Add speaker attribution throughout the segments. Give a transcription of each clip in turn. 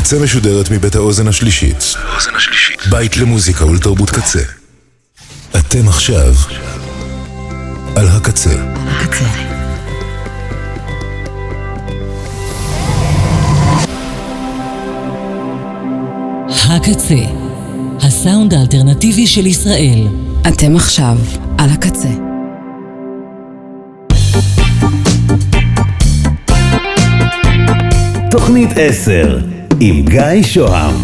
Speaker 1: הקצה משודרת מבית האוזן השלישית. בית למוזיקה ולתרבות קצה. אתם עכשיו על הקצה.
Speaker 2: הקצה. הקצה, הסאונד האלטרנטיבי של ישראל.
Speaker 3: אתם עכשיו על הקצה.
Speaker 4: תוכנית 10 עם גיא שוהם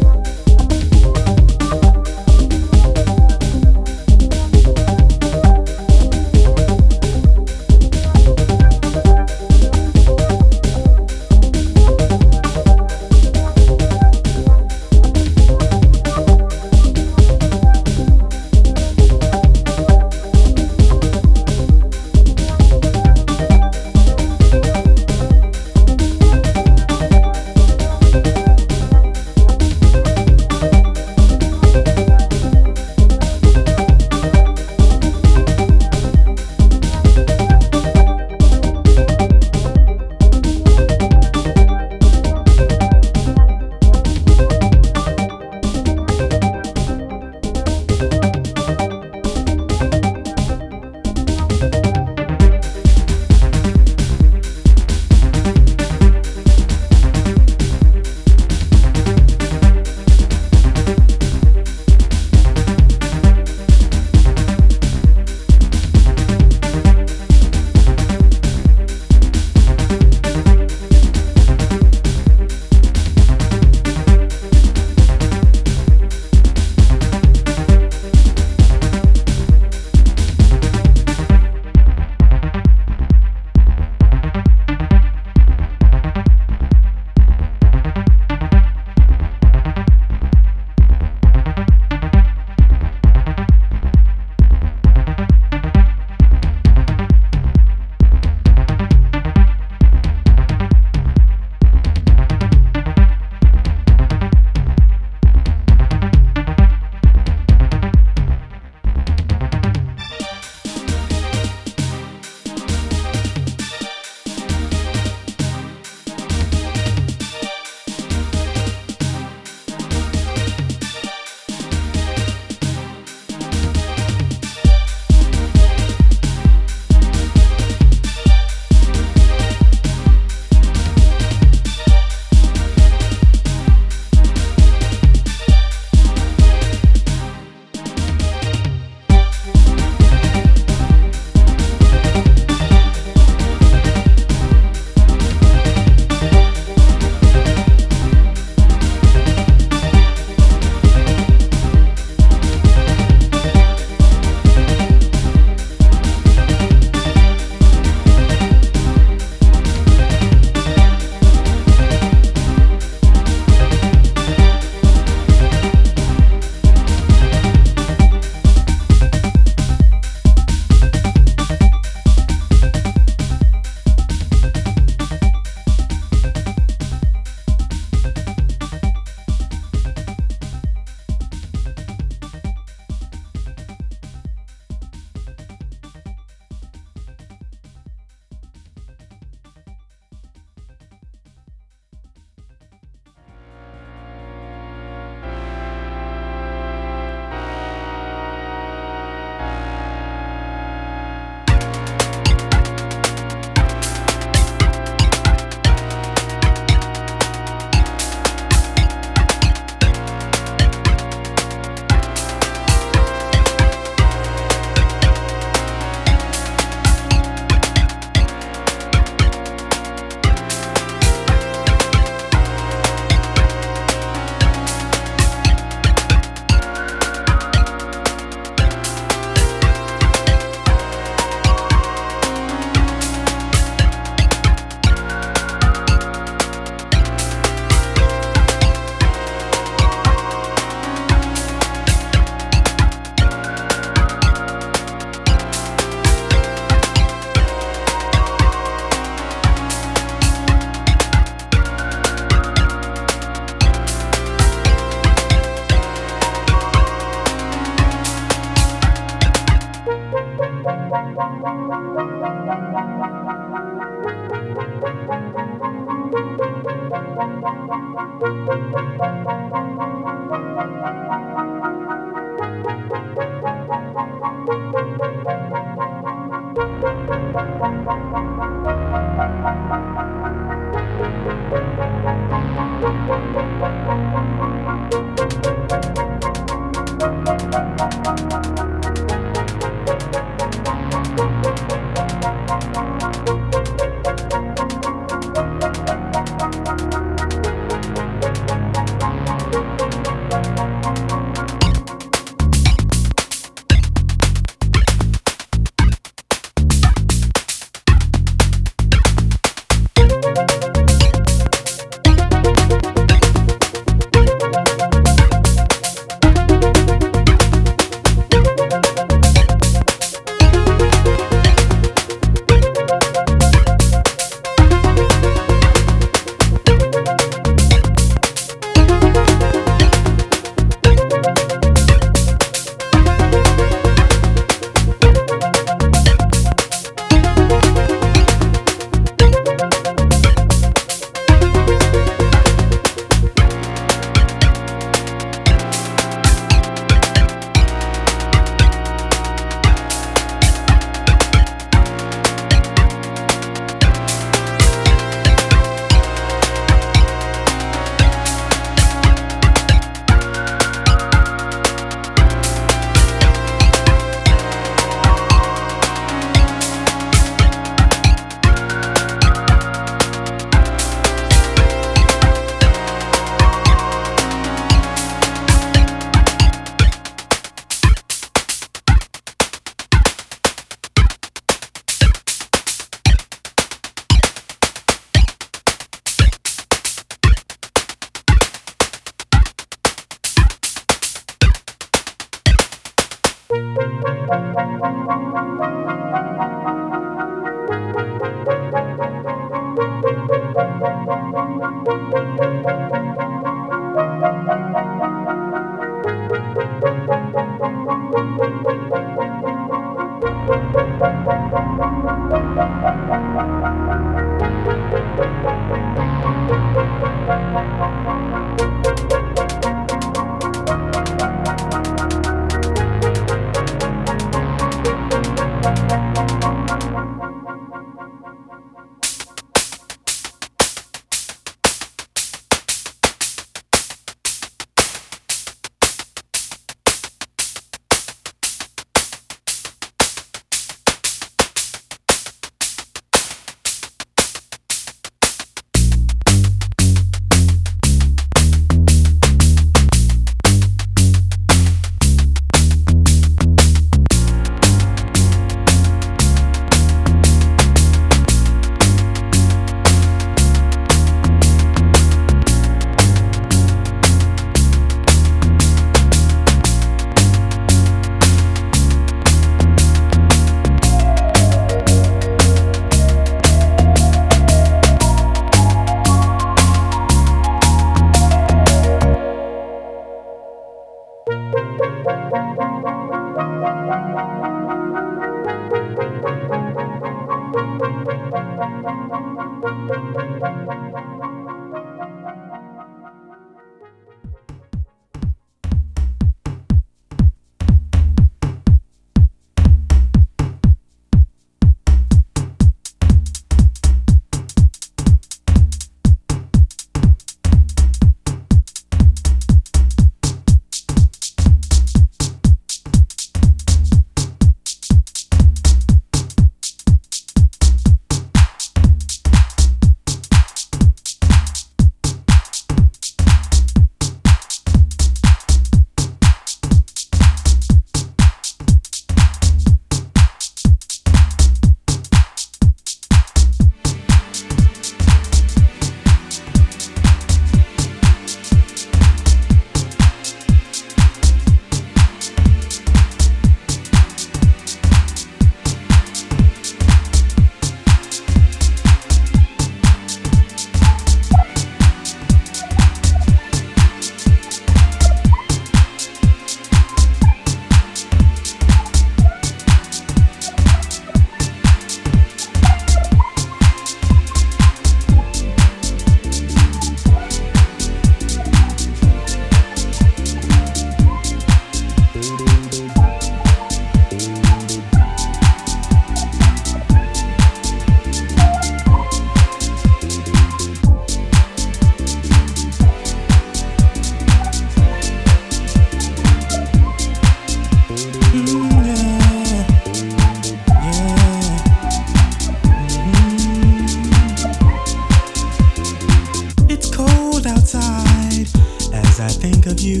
Speaker 5: as I think of you,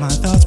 Speaker 5: my thoughts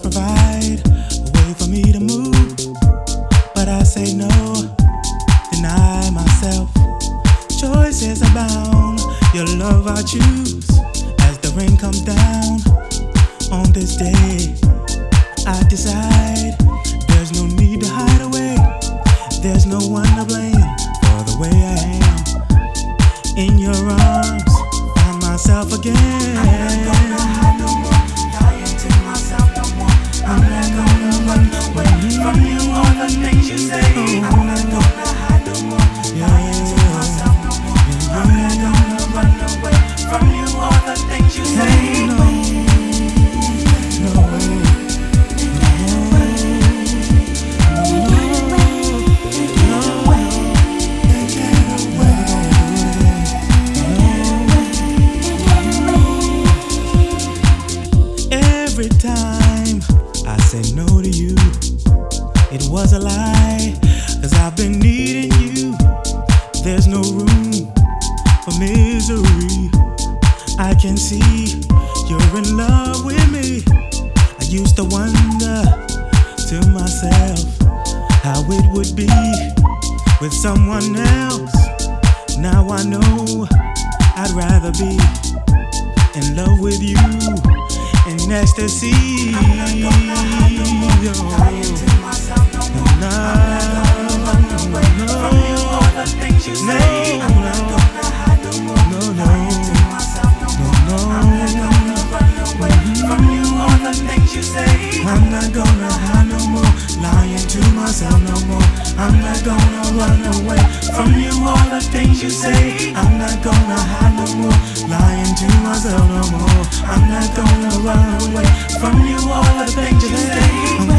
Speaker 5: myself no more. I'm not gonna run away from you, all the things you say. I'm not gonna hide no more, lying to myself no more. I'm not gonna run away from you, all the things you say.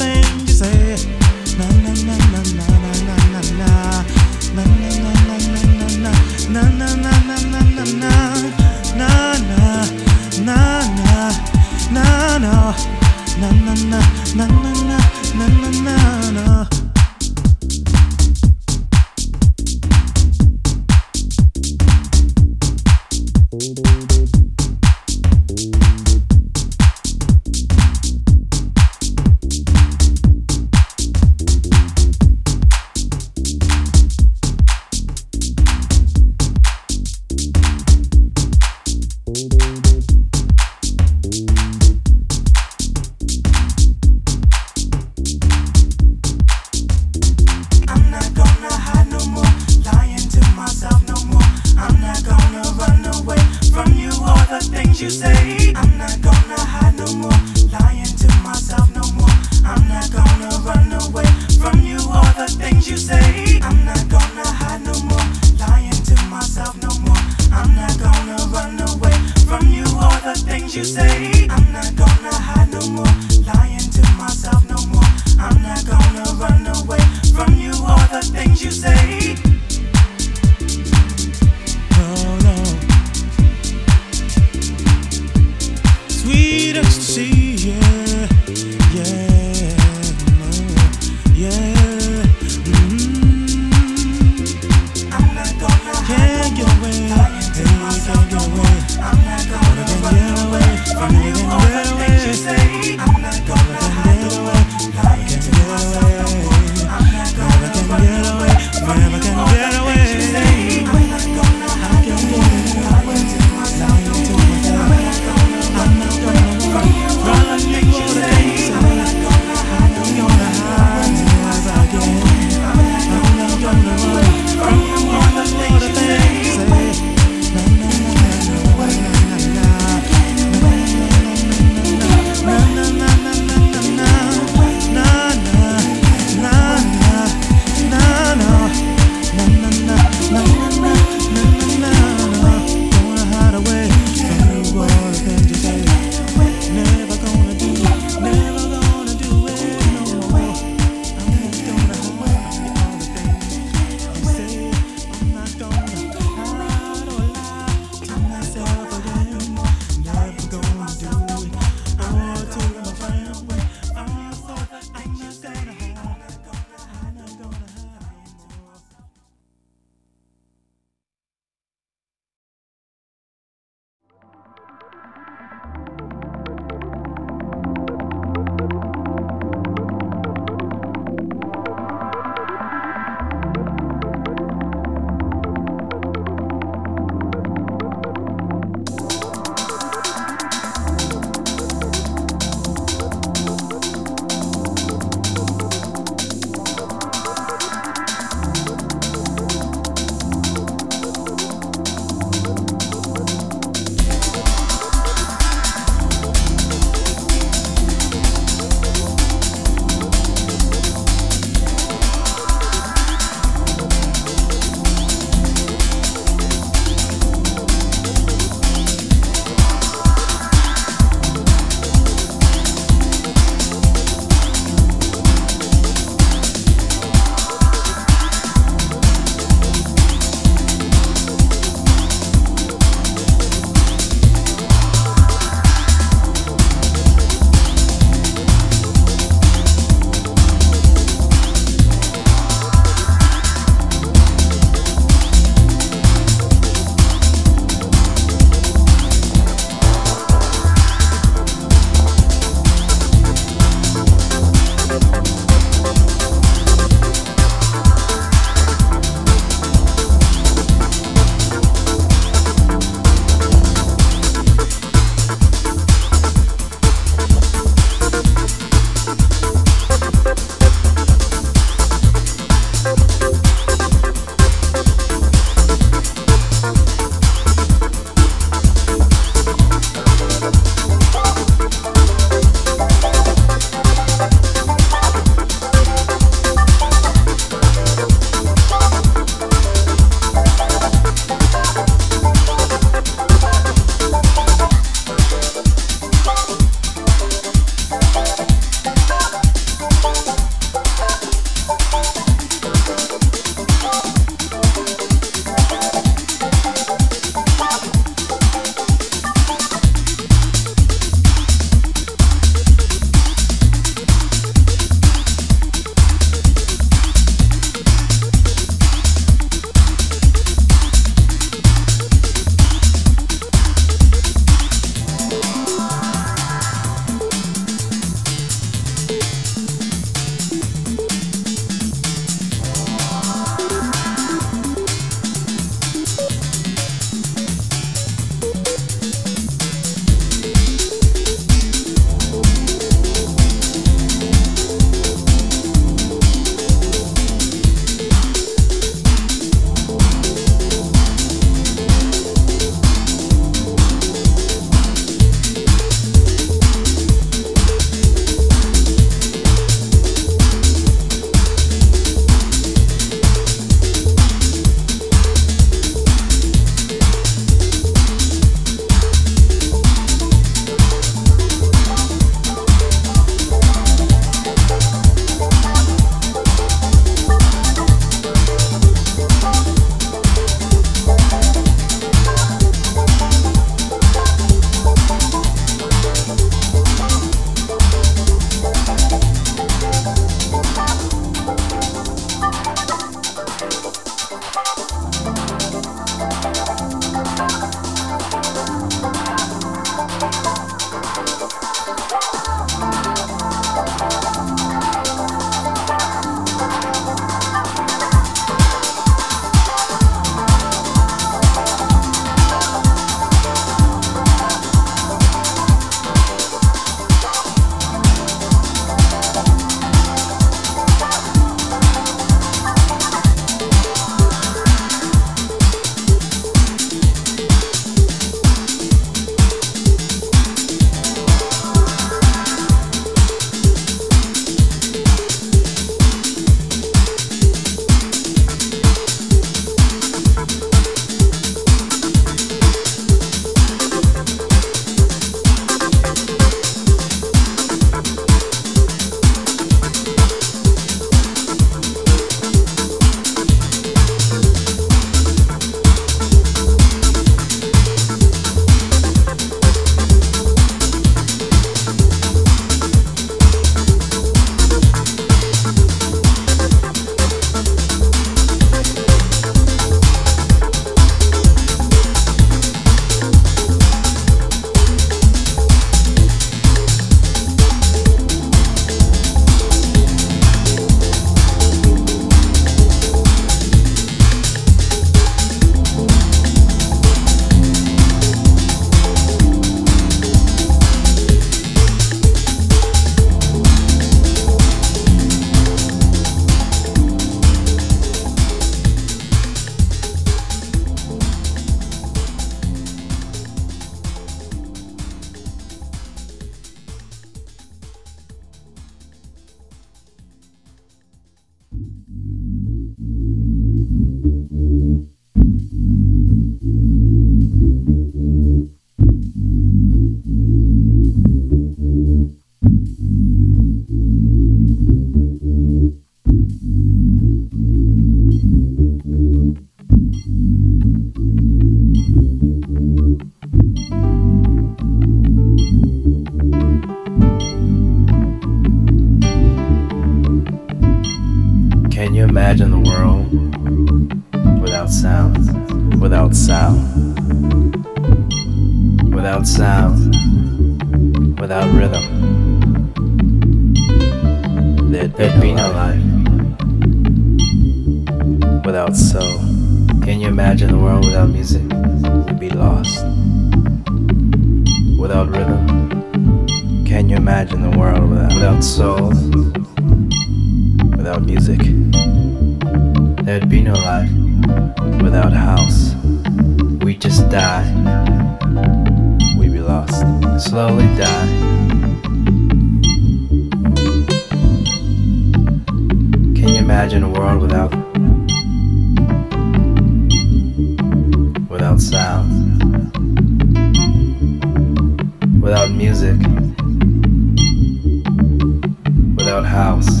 Speaker 5: Without house,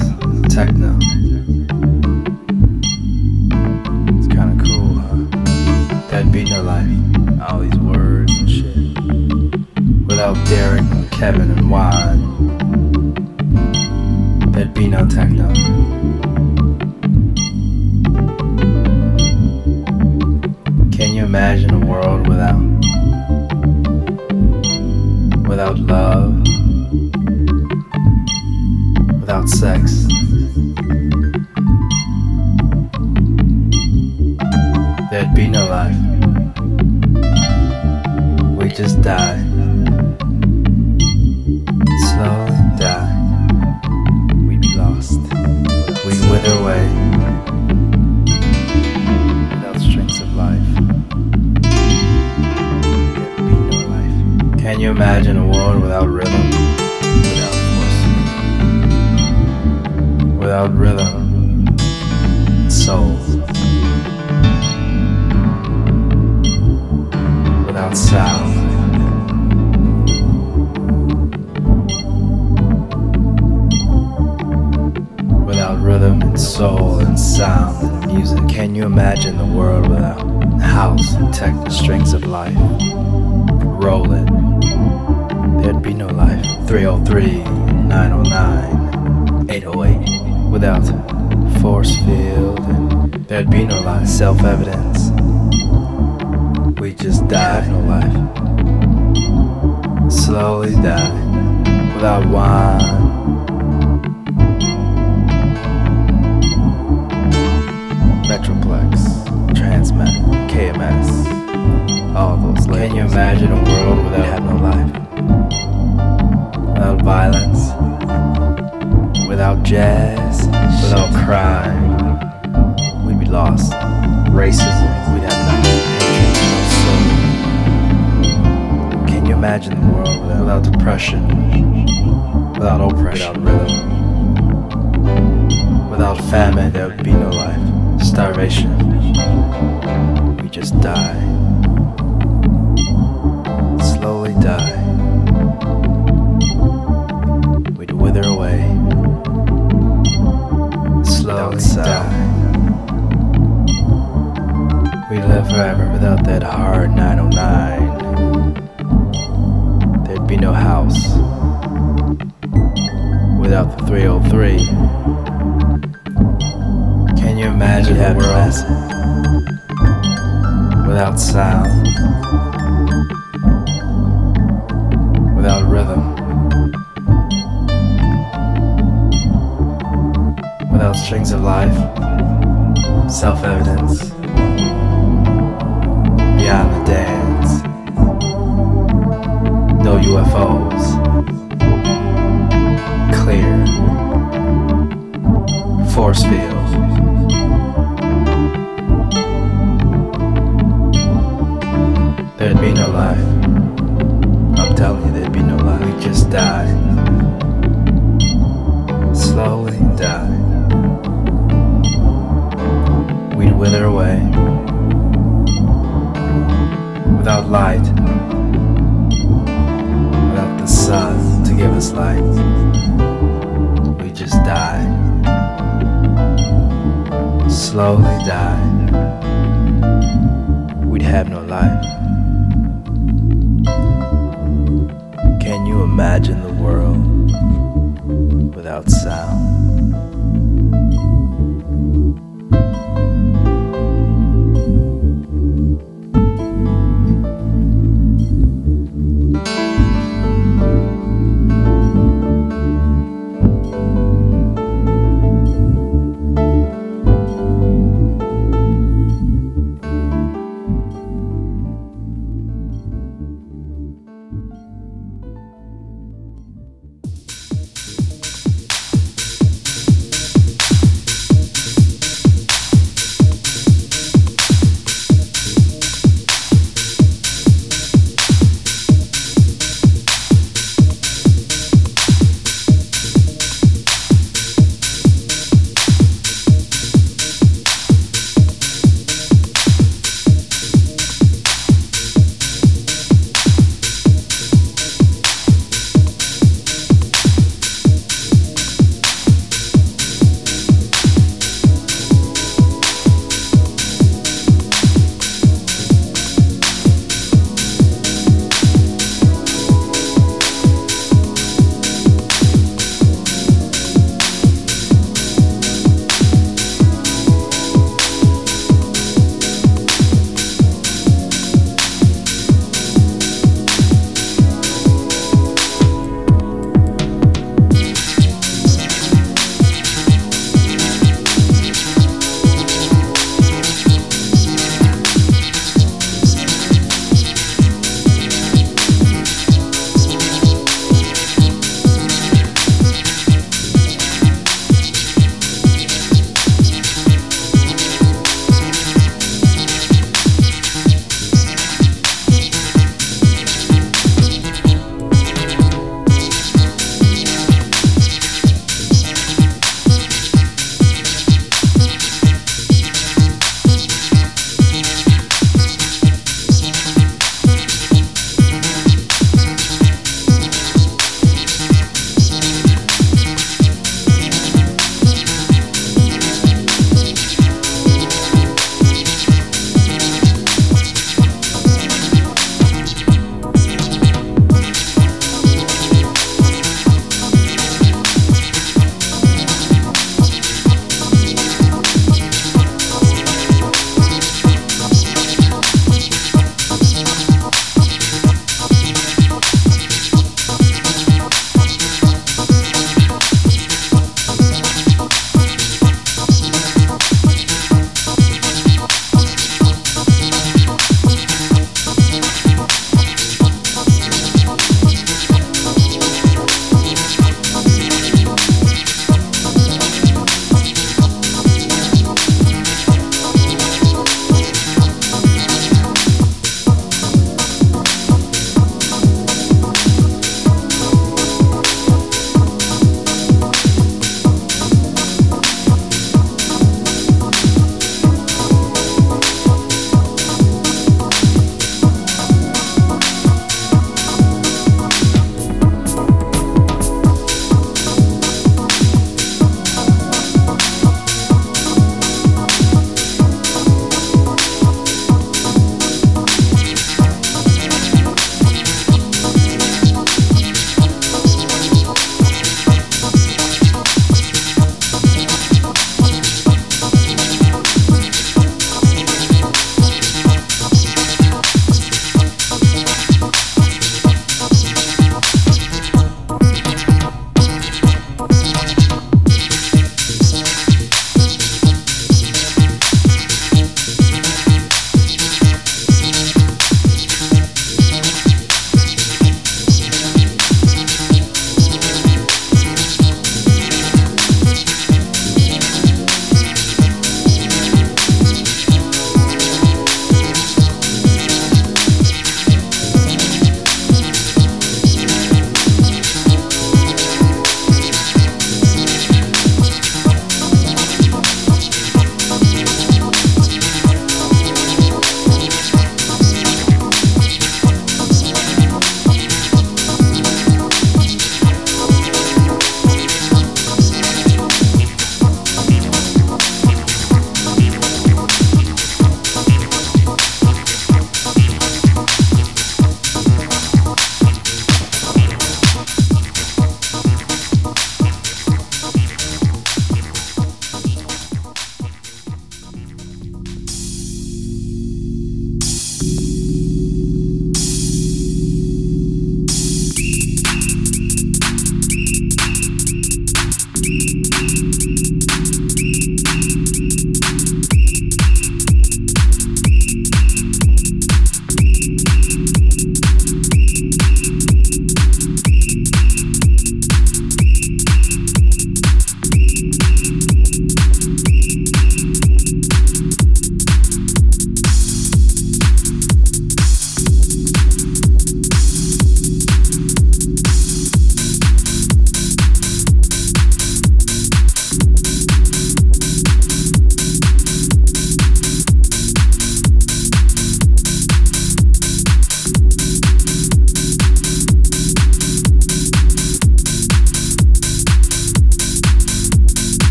Speaker 5: techno? It's kinda cool, huh? There'd be no life, all these words and shit. Without Derrick, and Kevin, and Juan, there'd be no techno. Can you imagine a world without without love, without sex? There'd be no life. We just die. Slowly die. We'd be lost. We'd wither away without strings of life. There'd be no life. Can you imagine Without rhythm? Evidence, we just die, no life. Slowly die, without wine. Metroplex, Transmat, KMS, all those labels. Can you imagine a world without have no life? Without violence, without jazz, without crime, we'd be lost. Racism, we'd have nothing. Hatred, soul. Can you imagine the world without, without depression, without oppression, without rhythm? Without famine, there would be no life. Starvation. We just die. Slowly die. Without that hard 909. There'd be no house. Without the 303. Can you imagine a world without sound, without rhythm, without strings of life, self-evidence, beyond the Slowly die. We'd have no life. Can you imagine the world without sound?